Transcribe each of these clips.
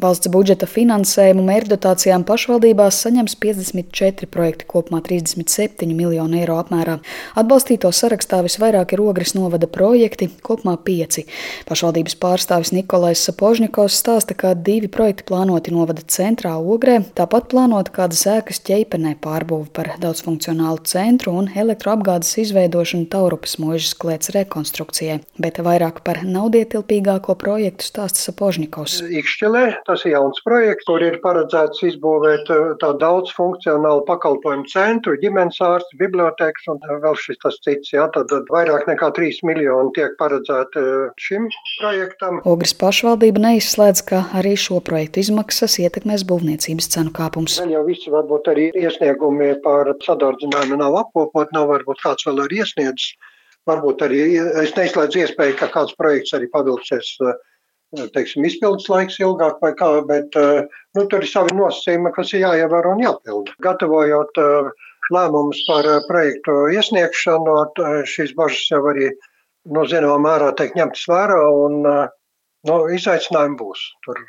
Valsts budžeta finansējumu mērķdotācijām pašvaldībās saņems 54 projekti kopumā 37 miljonu eiro apmērā. Atbalstīto sarakstā visvairāk ir Ogres novada projekti, kopumā 5. Pašvaldības pārstāvis Nikolais Sapožņikovs stāsta, ka divi projekti plānoti novada centrā Ogrē, tāpat plānota kādas ēkas ķeipenē pārbūve par daudzfunkcionālu centru un elektroapgādes izveidošanu Taurupas mūžas klēts rekonstrukcijai, bet vairāk par naudietilpīgāko projektu stāsta Sapožņikovs. Ikšķelē Tas ir jauns projekts, kur ir paredzēts izbūvēt eh, tādu daudzfunkcionālu pakalpojumu centru, ģimenes ārstu, bibliotēkas un vēl šis tas cits. Jā, tad vairāk nekā 3 miljoni tiek paredzēti eh, šim projektam. Ogres pašvaldība neizslēdz, ka arī šo projektu izmaksas ietekmēs būvniecības cenu kāpums. Gan jau visi varbūt arī iesniegumi par sadardzinājumu nav apkopot, nav varbūt kāds vēl ir iesniedzis. Varbūt arī es neizslēdzu iespēju, ka kāds projekts arī pavilksies uh, teiksim, izpildes laiks ilgāk vai kā, bet eh, nu, tur ir savi nosacījumi, kas ir jāievēro un jāpilda. Gatavojot eh, lēmumus par eh, projektu iesniegšanu, šīs bažas jau arī nu, zināmā mērā tiek ņemtas vērā un nu, izaicinājumi būs. Tur,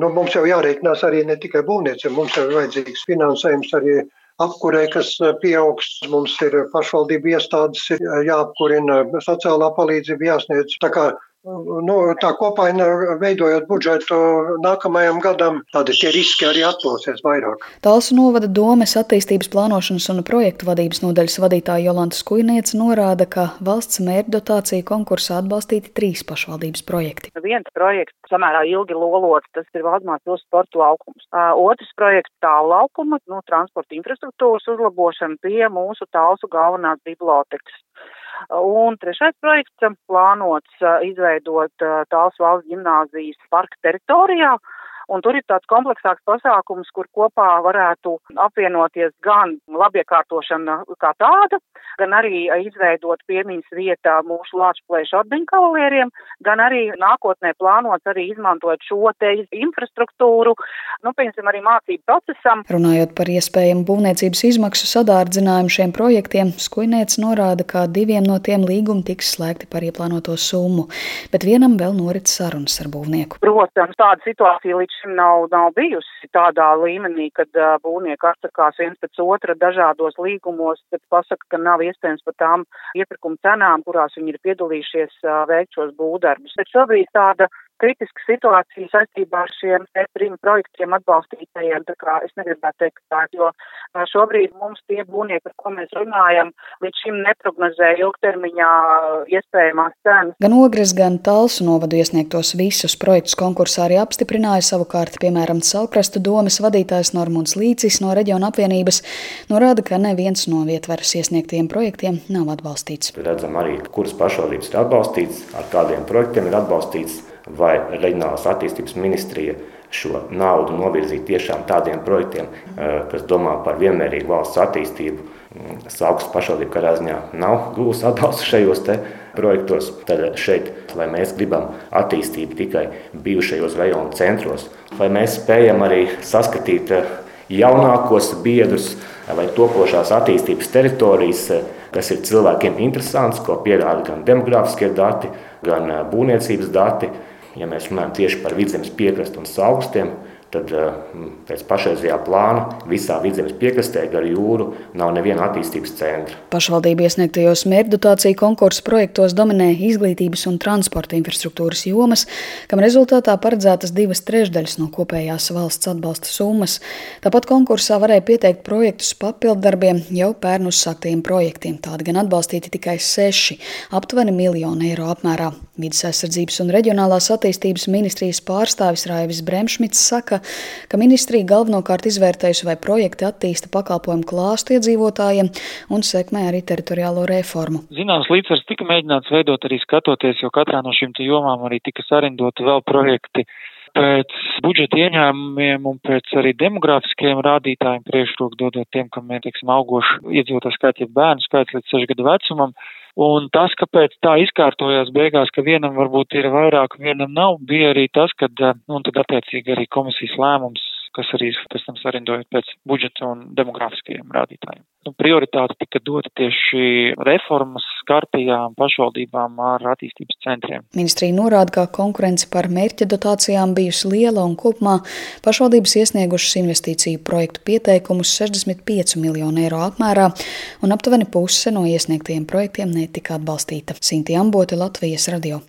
nu, mums jau jārēķinās arī ne tikai būvniecība, mums jau ir vajadzīgs finansējums arī apkurē, kas pieaugs. Mums ir pašvaldību iestādes jāapkurina, sociālā palīdzība jāsniedz. Tā kā Nu, tā kopaina veidojot budžetu nākamajam gadam, tādi tie riski arī atklāsies vairāk. Talsu novada domes attīstības plānošanas un projektu vadības nodaļas vadītāja Jolanta Skujniece norāda, ka valsts mērķdotācija konkursā atbalstīti trīs pašvaldības projekti. Viens projekts samērā ilgi lolots, tas ir Valdemārs pilsētas sporta laukums. Otrs projekts tālu laukuma, nu, transporta infrastruktūras uzlabošana pie mūsu talsu galvenās bibliotekas. Un trešais projekts plānots izveidot tāls valsts ģimnāzijas parka teritorijā, Un tur ir tāds kompleksāks pasākums, kur kopā varētu apvienoties gan labiekārtošana kā tāda, gan arī izveidot piemiņas vietā mūsu lāčplēšu atdiņkavalieriem, gan arī nākotnē plānots arī izmantot šo te infrastruktūru, nu, piemēram, arī mācību procesam. Runājot par iespējamu būvniecības izmaksu sadārdzinājumu šiem projektiem, Skujniec norāda, ka diviem no tiem līgumi tiks slēgti par ieplānoto summu, bet vienam vēl norit sarunas ar būvnieku. Protams, tāda situācija līdz šim nav, nav bijusi tādā līmenī, kad uh, būvnieki atsakās viens pēc otra dažādos līgumos, tad pasaka, ka nav iespējams par tām iepirkuma cenām, kurās viņi ir piedalījušies uh, veikt šos būvdarbus. Bet šobrīd tāda kritiska situācija saistībā ar šiem trim projektiem atbalstītajiem. Tā kā es negribētu teikt tā, jo šobrīd mums tie būvnieki, par ko mēs runājam, līdz šim neprognozēja ilgtermiņā iespējamās cenas. Gan Ogres, gan Talsu novadu iesniegtos visus projektus konkursā arī apstiprināja savukārt, piemēram, Salkrastu domas vadītājs Normunds Līcis no reģiona apvienības norāda, ka neviens no vietveras iesniegtiem projektiem nav atbalstīts. Redzam arī, kuras pašvaldības ir atbalstītas, ar kādiem projektiem ir atbalstīts vai reģionālās attīstības ministrija šo naudu novirzīt tiešām tādiem projektiem, eh, kas domā par vienmērīgu valsts attīstību. Mm, Saukas pašvaldība katrā ziņā nav gūs atbalstu šajos projektos. Tad šeit, lai mēs gribam attīstību tikai bijušajos rajonu centros, vai mēs spējam arī saskatīt eh, jaunākos biedrus vai topošās attīstības teritorijas, eh, kas ir cilvēkiem interesants, ko pierāda gan demogrāfiskie dati, gan būvniecības dati. Ja mēs runājam tieši par vidzemes piekrastu un saugstiem, tad eh, pēc pašreizējā plāna visā vidzemes piekrastē gar jūru nav neviena attīstības centra. Pašvaldību iesniegtajos mērķdotāciju konkursu projektos dominē izglītības un transporta infrastruktūras jomas, kam rezultātā paredzētas divas trešdaļas no kopējās valsts atbalsta summas. Tāpat konkursā varēja pieteikt projektus papildarbiem jau pērn uzsāktajiem projektiem. Tādi gan atbalstīti tikai seši, aptuveni miljonu eiro apmērā. Vides aizsardzības un reģionālās attīstības ministrijas pārstāvis Raivis Bremšmits saka, ka ministrija galvenokārt izvērtējusi, vai projekti attīsta pakalpojumu klāstu iedzīvotājiem un sekmē arī teritoriālo reformu. Zināms, līdzsvars tika mēģināts veidot arī skatoties, jo katrā no šīm jomām arī tika sarindoti vēl projekti pēc budžeta ieņēmumiem un pēc arī demografiskiem rādītājiem priekšroku dodot tiem, kam ir, teiksim, augoši iedzīvotāju skaits, ja bērnu skaits līdz 6 gadu vecumam. Un tas, kāpēc tā izkārtojās beigās, ka vienam varbūt ir vairāk, vienam nav, bija arī tas, ka, nu, tad attiecīgi arī komisijas lēmums kas arī pēc tam sarindojot pēc budžeta un demografiskajiem rādītājiem. Nu, prioritāte tika dota tieši reformas skartajām pašvaldībām ar attīstības centriem. Ministrija norāda, ka konkurence par mērķa dotācijām bijusi liela un kopumā pašvaldības iesniegušas investīciju projektu pieteikumus 65 miljonu eiro apmērā, un aptuveni puse no iesniegtajiem projektiem netika atbalstīta. Sinti Ambote, Latvijas radio.